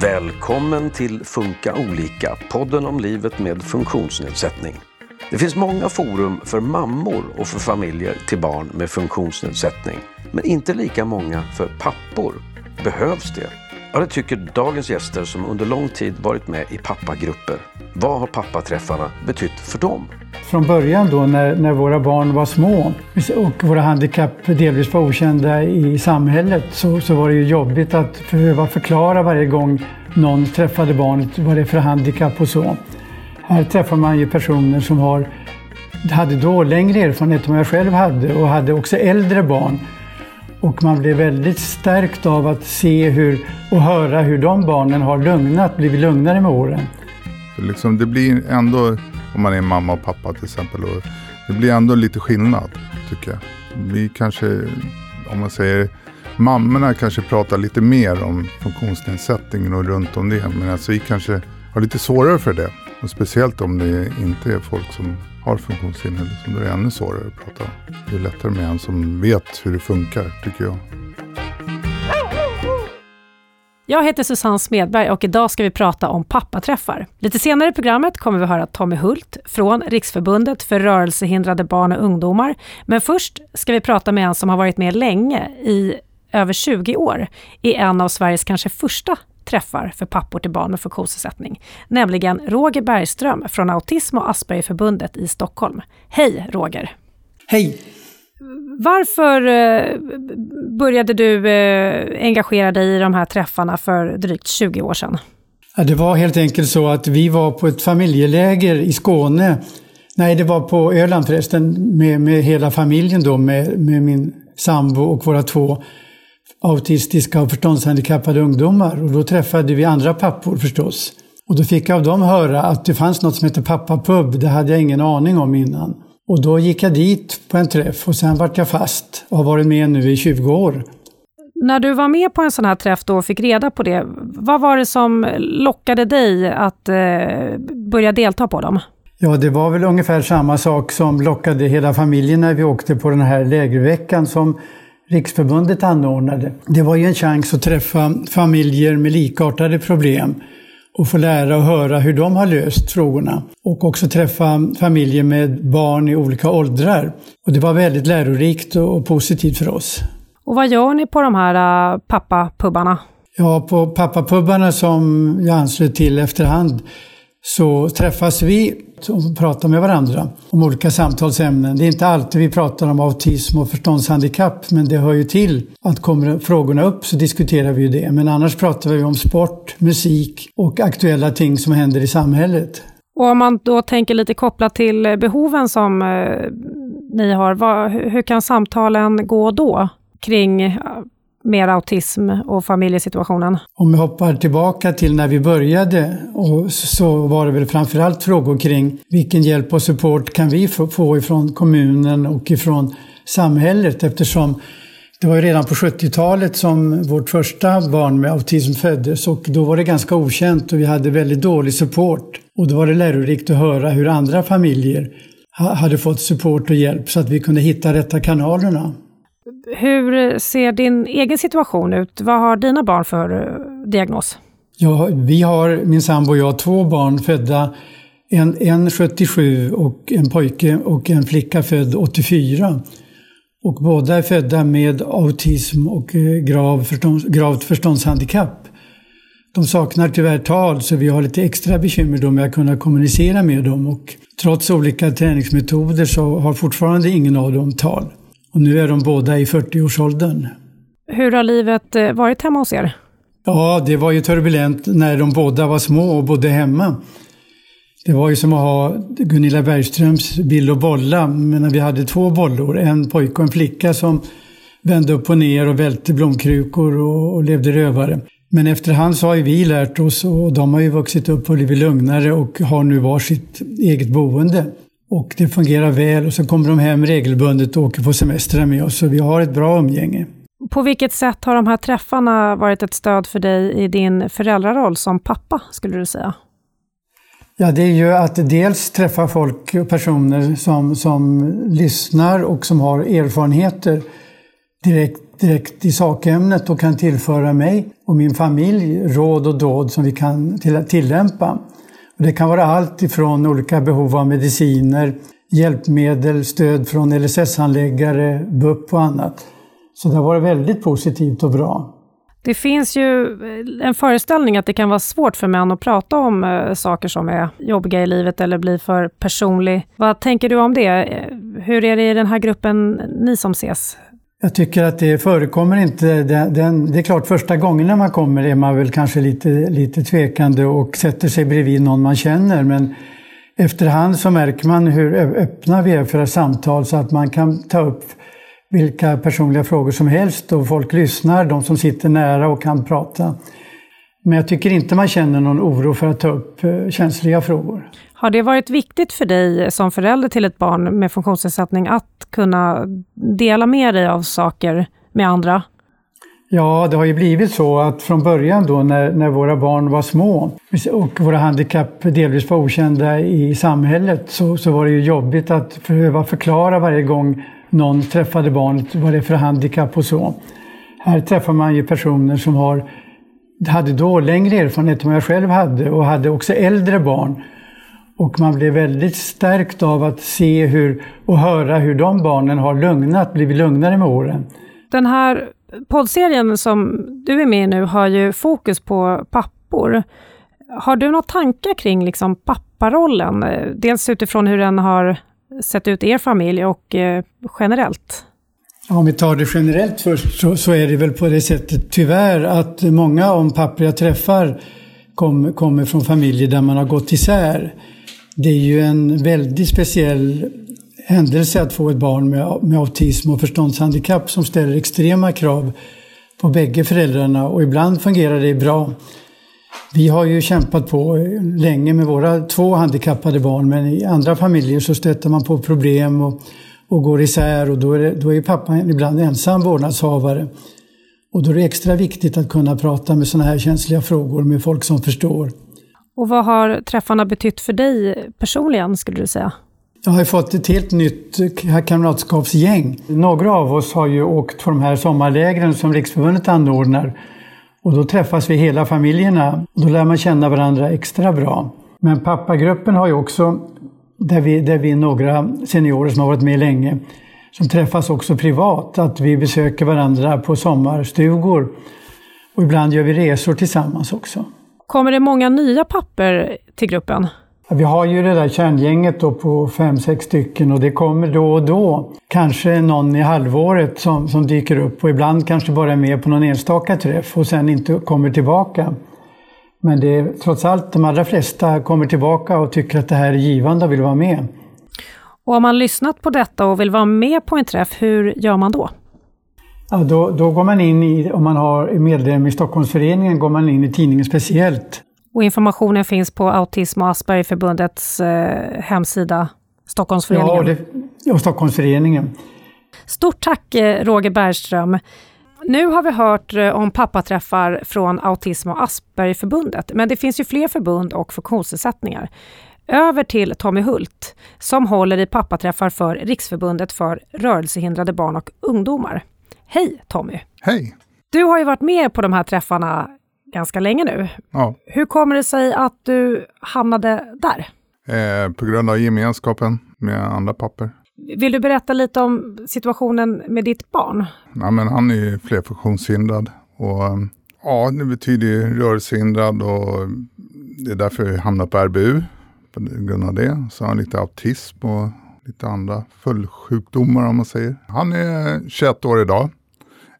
Välkommen till Funka olika, podden om livet med funktionsnedsättning. Det finns många forum för mammor och för familjer till barn med funktionsnedsättning. Men inte lika många för pappor. Behövs det? Ja, det tycker dagens gäster som under lång tid varit med i pappagrupper. Vad har pappaträffarna betytt för dem? Från början då när, när våra barn var små och våra handikapp delvis var okända i samhället så, så var det ju jobbigt att behöva förklara varje gång någon träffade barnet vad det är för handikapp och så. Här träffar man ju personer som har, hade då längre erfarenhet än vad jag själv hade och hade också äldre barn. Och man blev väldigt stärkt av att se hur, och höra hur de barnen har lugnat, blivit lugnare med åren. Liksom, det blir ändå, om man är mamma och pappa till exempel, och det blir ändå lite skillnad tycker jag. Vi kanske, om man säger, mammorna kanske pratar lite mer om funktionsnedsättningen och runt om det. Men alltså vi kanske har lite svårare för det. Och speciellt om det inte är folk som har funktionshinder. Liksom, då är det ännu svårare att prata om. Det är lättare med en som vet hur det funkar, tycker jag. Jag heter Susanne Smedberg och idag ska vi prata om pappaträffar. Lite senare i programmet kommer vi höra Tommy Hult från Riksförbundet för rörelsehindrade barn och ungdomar. Men först ska vi prata med en som har varit med länge, i över 20 år, i en av Sveriges kanske första träffar för pappor till barn med funktionsnedsättning, nämligen Roger Bergström från Autism och Aspergerförbundet i Stockholm. Hej Roger! Hej! Varför eh, började du eh, engagera dig i de här träffarna för drygt 20 år sedan? Ja, det var helt enkelt så att vi var på ett familjeläger i Skåne. Nej, det var på Öland förresten, med, med hela familjen då, med, med min sambo och våra två autistiska och förståndshandikappade ungdomar. Och då träffade vi andra pappor förstås. Och då fick jag av dem höra att det fanns något som heter pappapub. Det hade jag ingen aning om innan. Och då gick jag dit på en träff och sen vart jag fast och har varit med nu i 20 år. När du var med på en sån här träff då och fick reda på det, vad var det som lockade dig att eh, börja delta på dem? Ja, det var väl ungefär samma sak som lockade hela familjen när vi åkte på den här lägerveckan som Riksförbundet anordnade. Det var ju en chans att träffa familjer med likartade problem och få lära och höra hur de har löst frågorna. Och också träffa familjer med barn i olika åldrar. Och det var väldigt lärorikt och positivt för oss. Och vad gör ni på de här äh, pappapubbarna? Ja, på pappapubbarna som jag anslöt till efterhand så träffas vi och pratar med varandra om olika samtalsämnen. Det är inte alltid vi pratar om autism och förståndshandikapp, men det hör ju till att kommer frågorna upp så diskuterar vi ju det. Men annars pratar vi om sport, musik och aktuella ting som händer i samhället. Och om man då tänker lite kopplat till behoven som eh, ni har, vad, hur kan samtalen gå då kring mer autism och familjesituationen? Om vi hoppar tillbaka till när vi började och så var det väl framförallt frågor kring vilken hjälp och support kan vi få ifrån kommunen och ifrån samhället eftersom det var ju redan på 70-talet som vårt första barn med autism föddes och då var det ganska okänt och vi hade väldigt dålig support. Och då var det lärorikt att höra hur andra familjer hade fått support och hjälp så att vi kunde hitta rätta kanalerna. Hur ser din egen situation ut? Vad har dina barn för eh, diagnos? Ja, vi har, min sambo och jag, två barn födda en, en 77 och en pojke och en flicka född 84. Och båda är födda med autism och eh, grav förstånds, gravt förståndshandikapp. De saknar tyvärr tal så vi har lite extra bekymmer då med att kunna kommunicera med dem och trots olika träningsmetoder så har fortfarande ingen av dem tal. Och nu är de båda i 40-årsåldern. Hur har livet eh, varit hemma hos er? Ja, det var ju turbulent när de båda var små och bodde hemma. Det var ju som att ha Gunilla Bergströms Bill och bolla, men vi hade två bollor, en pojke och en flicka som vände upp och ner och välte blomkrukor och, och levde rövare. Men efterhand så har ju vi lärt oss och de har ju vuxit upp och blivit lugnare och har nu varsitt eget boende. Och det fungerar väl och så kommer de hem regelbundet och åker på semestrar med oss. Så vi har ett bra umgänge. På vilket sätt har de här träffarna varit ett stöd för dig i din föräldraroll som pappa, skulle du säga? Ja, det är ju att dels träffa folk och personer som, som lyssnar och som har erfarenheter direkt direkt i sakämnet och kan tillföra mig och min familj råd och dåd som vi kan tillämpa. Det kan vara allt ifrån olika behov av mediciner, hjälpmedel, stöd från LSS-handläggare, BUP och annat. Så det har varit väldigt positivt och bra. Det finns ju eh, en föreställning att det kan vara svårt för män att prata om eh, saker som är jobbiga i livet eller blir för personlig. Vad tänker du om det? Eh, hur är det i den här gruppen, ni som ses? Jag tycker att det förekommer inte. Den, den, det är klart, första gången när man kommer är man väl kanske lite, lite tvekande och sätter sig bredvid någon man känner. Men efterhand så märker man hur öppna vi är för samtal så att man kan ta upp vilka personliga frågor som helst och folk lyssnar, de som sitter nära och kan prata. Men jag tycker inte man känner någon oro för att ta upp eh, känsliga frågor. Har det varit viktigt för dig som förälder till ett barn med funktionsnedsättning att kunna dela med dig av saker med andra? Ja, det har ju blivit så att från början då när, när våra barn var små och våra handikapp delvis var okända i samhället så, så var det ju jobbigt att behöva förklara varje gång någon träffade barnet vad det är för handikapp och så. Här träffar man ju personer som har, hade då längre erfarenhet än vad jag själv hade och hade också äldre barn. Och man blev väldigt stärkt av att se hur, och höra hur de barnen har lugnat, blivit lugnare med åren. Den här poddserien som du är med i nu har ju fokus på pappor. Har du några tankar kring liksom papparollen? Dels utifrån hur den har sett ut i er familj och eh, generellt? Om vi tar det generellt först så, så, är det väl på det sättet tyvärr att många om pappor jag träffar kom, kommer från familjer där man har gått isär. Det är ju en väldigt speciell händelse att få ett barn med, med autism och förståndshandikapp som ställer extrema krav på bägge föräldrarna och ibland fungerar det bra. Vi har ju kämpat på länge med våra två handikappade barn men i andra familjer så stöter man på problem och, och går isär och då är, det, då är pappan ibland ensam vårdnadshavare. Och då är det extra viktigt att kunna prata med sådana här känsliga frågor med folk som förstår. Och vad har träffarna betytt för dig personligen skulle du säga? Jag har fått ett helt nytt kamratskapsgäng. Några av oss har ju åkt på de här sommarlägren som Riksförbundet anordnar och då träffas vi hela familjerna och då lär man känna varandra extra bra. Men pappagruppen har ju också, där vi, där vi är några seniorer som har varit med länge, som träffas också privat. Att vi besöker varandra på sommarstugor. Och ibland gör vi resor tillsammans också. Kommer det många nya papper till gruppen? Vi har ju det där kärngänget då på fem, sex stycken och det kommer då och då. Kanske någon i halvåret som, som dyker upp och ibland kanske bara är med på någon enstaka träff och sen inte kommer tillbaka. Men det är trots allt de allra flesta kommer tillbaka och tycker att det här är givande och vill vara med. Och om man lyssnat på detta och vill vara med på en träff, hur gör man då? Ja, då, då går man in i, om man har medlem i Stockholmsföreningen, går man in i tidningen Speciellt och informationen finns på Autism och Aspergerförbundets eh, hemsida, Stockholmsföreningen. Ja, det, ja, Stockholmsföreningen. Stort tack eh, Roger Bergström. Nu har vi hört eh, om pappaträffar från Autism och Aspergerförbundet, men det finns ju fler förbund och funktionsnedsättningar. Över till Tommy Hult som håller i pappaträffar för Riksförbundet för rörelsehindrade barn och ungdomar. Hej Tommy! Hej! Du har ju varit med på de här träffarna ganska länge nu. Ja. Hur kommer det sig att du hamnade där? Eh, på grund av gemenskapen med andra papper. Vill du berätta lite om situationen med ditt barn? Ja, men han är ju flerfunktionshindrad. Och, um, ja, det betyder ju rörelsehindrad och det är därför jag hamnar på RBU. På grund av det. Så har han lite autism och lite andra följdsjukdomar om man säger. Han är 21 år idag.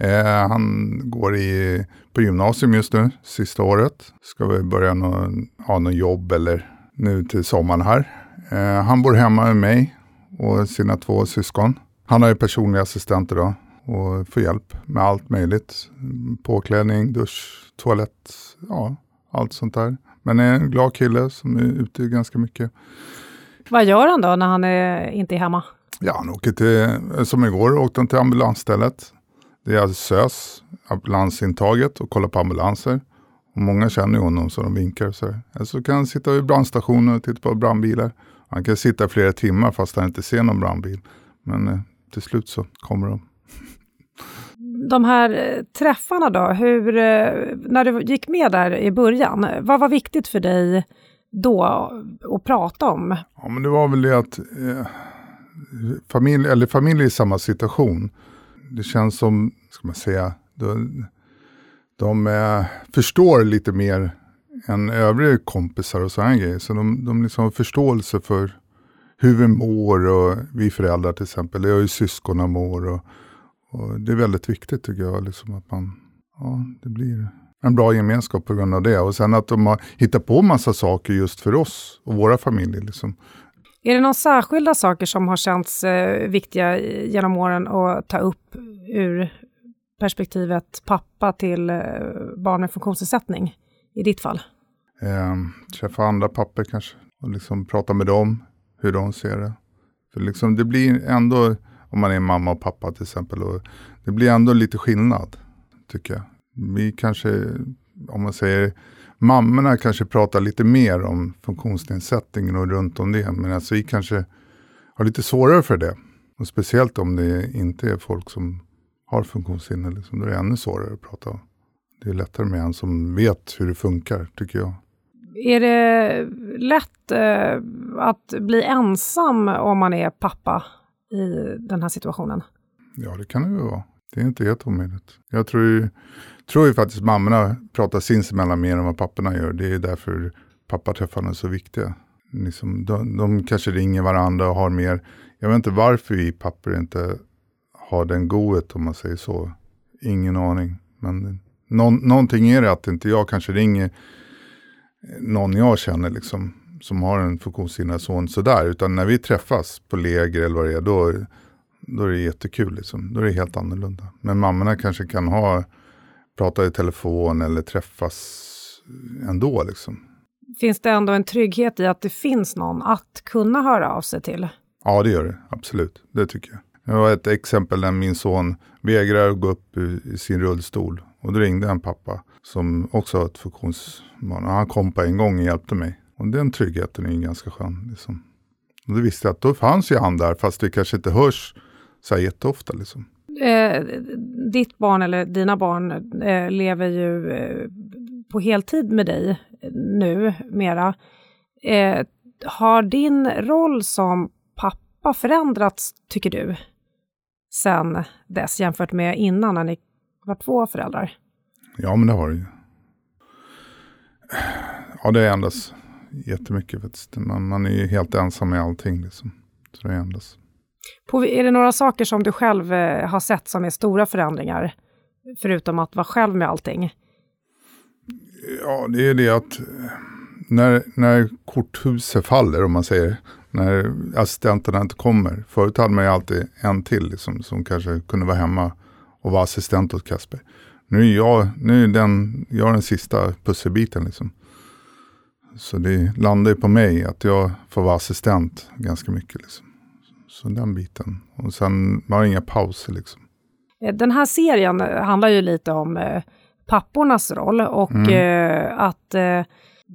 Eh, han går i, på gymnasium just nu, sista året. Ska vi börja någon, ha någon jobb eller nu till sommaren här. Eh, han bor hemma med mig och sina två syskon. Han har ju personliga assistenter då och får hjälp med allt möjligt. Påklädning, dusch, toalett, ja, allt sånt där. Men är en glad kille som är ute ganska mycket. Vad gör han då när han är, inte är hemma? Ja, han åker till, som igår åkte han till ambulansstället. Det är alltså SÖS, ambulansintaget och kolla på ambulanser. Och många känner ju honom så de vinkar. Så, eller så kan han sitta vid brandstationen och titta på brandbilar. Han kan sitta flera timmar fast han inte ser någon brandbil. Men eh, till slut så kommer de. De här eh, träffarna då, hur, eh, när du gick med där i början, vad var viktigt för dig då att prata om? Ja, men det var väl det att eh, familj, eller familj i samma situation. Det känns som, ska man säga, de, de eh, förstår lite mer än övriga kompisar och sådana grejer. Så de, de liksom har förståelse för hur vi mår och vi föräldrar till exempel. Jag har ju syskonen mår och, och det är väldigt viktigt tycker jag. Liksom att man, ja, det blir en bra gemenskap på grund av det. Och sen att de har hittat på massa saker just för oss och våra familjer. Liksom. Är det några särskilda saker som har känts eh, viktiga genom åren att ta upp ur perspektivet pappa till eh, barn med funktionsnedsättning i ditt fall? Eh, träffa andra pappor kanske och liksom prata med dem hur de ser det. För liksom det blir ändå, om man är mamma och pappa till exempel, och det blir ändå lite skillnad tycker jag. Vi kanske, om man säger, mammorna kanske pratar lite mer om funktionsnedsättningen och runt om det. Men alltså vi kanske har lite svårare för det. Och speciellt om det inte är folk som har funktionshinder. Liksom, då är det ännu svårare att prata om. Det är lättare med en som vet hur det funkar, tycker jag. Är det lätt eh, att bli ensam om man är pappa i den här situationen? Ja, det kan det ju vara. Det är inte helt omöjligt. Jag tror ju, tror ju faktiskt mammorna pratar sinsemellan mer än vad papporna gör. Det är därför pappaträffarna är så viktiga. Liksom, de, de kanske ringer varandra och har mer. Jag vet inte varför vi pappor inte har den goet om man säger så. Ingen aning. Men någon, någonting är det att inte jag kanske ringer någon jag känner liksom, som har en funktionshindrad son sådär. Utan när vi träffas på läger eller vad det är, då, då är det jättekul. Liksom. Då är det helt annorlunda. Men mammorna kanske kan ha, prata i telefon eller träffas ändå. Liksom. Finns det ändå en trygghet i att det finns någon att kunna höra av sig till? Ja, det gör det. Absolut. Det tycker jag. Jag har ett exempel när min son vägrar gå upp i sin rullstol. Och då ringde en pappa som också har ett funktionsman. Han kom på en gång och hjälpte mig. Och den tryggheten är ju ganska skön. Liksom. Och då visste jag att då fanns ju han där, fast det kanske inte hörs så här jätteofta. Liksom. Eh, ditt barn eller dina barn eh, lever ju eh, på heltid med dig nu mera. Eh, har din roll som pappa förändrats, tycker du, sen dess jämfört med innan när ni var två föräldrar? Ja, men det har det ju. Ja, det ändras jättemycket faktiskt. Man, man är ju helt ensam med allting. Liksom. Så det ändras. På, är det några saker som du själv eh, har sett som är stora förändringar? Förutom att vara själv med allting? Ja, det är det att eh, när, när korthuset faller, om man säger, när assistenterna inte kommer. Förut hade man ju alltid en till liksom, som kanske kunde vara hemma och vara assistent åt Kasper. Nu är jag, nu är den, jag den sista pusselbiten. Liksom. Så det landar ju på mig att jag får vara assistent ganska mycket. Liksom. Så den biten. Och sen, man har inga pauser liksom. Eh, den här serien handlar ju lite om eh, pappornas roll och mm. eh, att eh,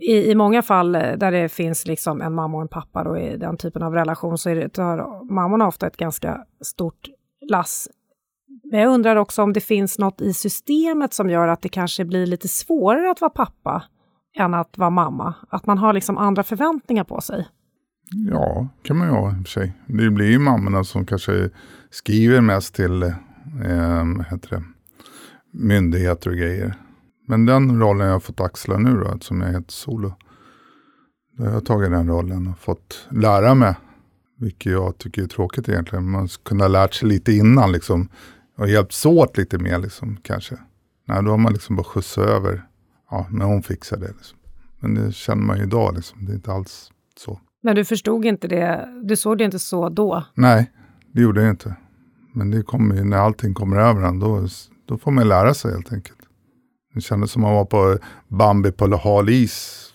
i, i många fall där det finns liksom en mamma och en pappa då, i den typen av relation så är det, tar mammorna ofta ett ganska stort lass men jag undrar också om det finns något i systemet som gör att det kanske blir lite svårare att vara pappa än att vara mamma. Att man har liksom andra förväntningar på sig. Ja, kan man ju ha i och för sig. Det blir ju mammorna som kanske skriver mest till eh, heter det, myndigheter och grejer. Men den rollen jag har fått axla nu då, eftersom jag är helt solo. Då har jag tagit den rollen och fått lära mig. Vilket jag tycker är tråkigt egentligen. Man skulle kunna ha lärt sig lite innan liksom och hjälpts åt lite mer liksom, kanske. Nej, då har man liksom bara skjutsat över. Ja, men hon fixar det. Liksom. Men det känner man ju idag, liksom. det är inte alls så. Men du förstod inte det, du såg det inte så då? Nej, det gjorde jag inte. Men det kommer ju, när allting kommer över en, då, då får man lära sig helt enkelt. Det kändes som att man var på Bambi på hal is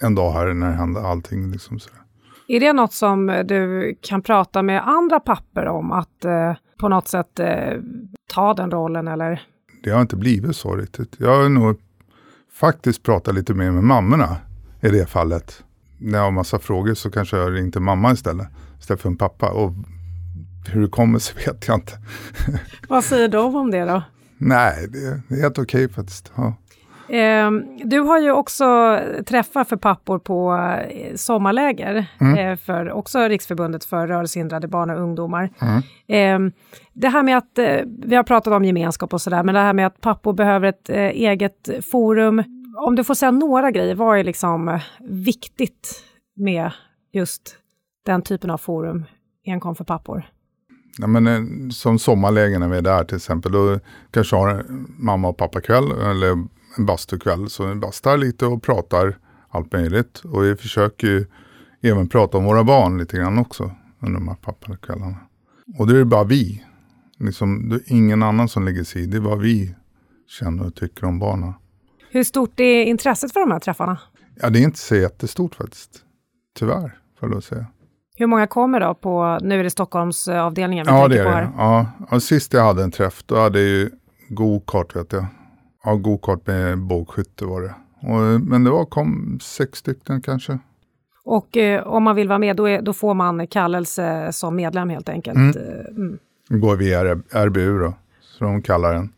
en dag här när det hände allting. Liksom sådär. Är det något som du kan prata med andra papper om? Att eh, på något sätt eh, ta den rollen eller? Det har inte blivit så riktigt. Jag har nog faktiskt pratat lite mer med mammorna i det fallet. När jag har massa frågor så kanske jag ringde mamma istället, istället för en pappa. Och Hur det kommer sig vet jag inte. Vad säger de om det då? Nej, det, det är helt okej okay faktiskt. Ja. Eh, du har ju också träffar för pappor på eh, sommarläger mm. eh, för också Riksförbundet för rörelsehindrade barn och ungdomar. Mm. Eh, det här med att, eh, vi har pratat om gemenskap och sådär, men det här med att pappor behöver ett eget forum. Om du får säga några grejer, vad är liksom viktigt med just den typen av forum enkom för pappor? Ja, men, som sommarlägen när vi är där till exempel, då kanske har mamma och pappa kväll eller en bastukväll. Så vi bastar lite och pratar allt möjligt. Och vi försöker ju även prata om våra barn lite grann också under de här pappakvällarna. Och det är bara vi. Liksom, det är ingen annan som lägger sig i. Det är vad vi känner och tycker om barnen. Hur stort är intresset för de här träffarna? Ja, det är inte så jättestort faktiskt. Tyvärr, får jag säga. Hur många kommer då på, nu är det Stockholmsavdelningen vi ja, det är det. Ja, och sist jag hade en träff, då hade jag ju go-kart vet jag. Ja, go-kart med bågskytte var det. Och, men det var, kom sex stycken kanske. Och eh, om man vill vara med, då, är, då, får man kallelse som medlem helt enkelt? Mm. Eh, mm. Går via RBU då, så de kallar den.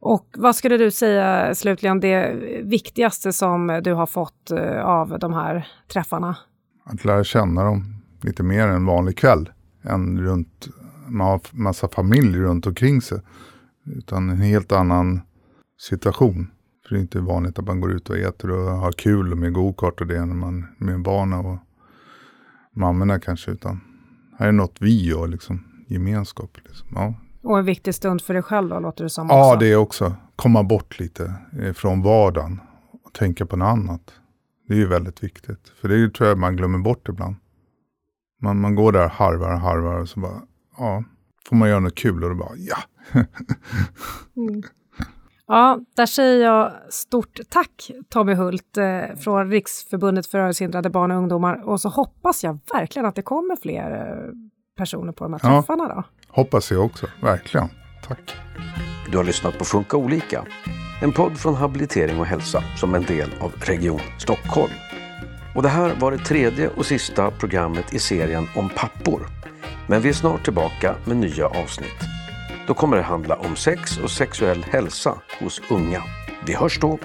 Och vad skulle du säga slutligen det viktigaste som du har fått eh, av de här träffarna? Att lära känna dem lite mer än en vanlig kväll. Än runt, man har massa familj runt omkring sig. Utan en helt annan situation. För det är inte vanligt att man går ut och äter och har kul med gokart och det när man med barnen och mammorna kanske. Utan här är något vi gör, liksom, gemenskap. Liksom. Ja. Och en viktig stund för dig själv då, låter det som. Ja, det är också. Komma bort lite från vardagen och tänka på något annat. Det är ju väldigt viktigt. För det är tror jag man glömmer bort ibland. Man, man går där harvar och harvar och så bara, ja, får man göra något kul och då bara, ja. mm. Ja, där säger jag stort tack Tommy Hult eh, från Riksförbundet för rörelsehindrade barn och ungdomar. Och så hoppas jag verkligen att det kommer fler eh, personer på de här ja, träffarna. Då. Hoppas jag också, verkligen. Tack. Du har lyssnat på Funka olika. En podd från Habilitering och hälsa som en del av Region Stockholm. Och det här var det tredje och sista programmet i serien om pappor. Men vi är snart tillbaka med nya avsnitt. Då kommer det handla om sex och sexuell hälsa hos unga. Vi hörs då!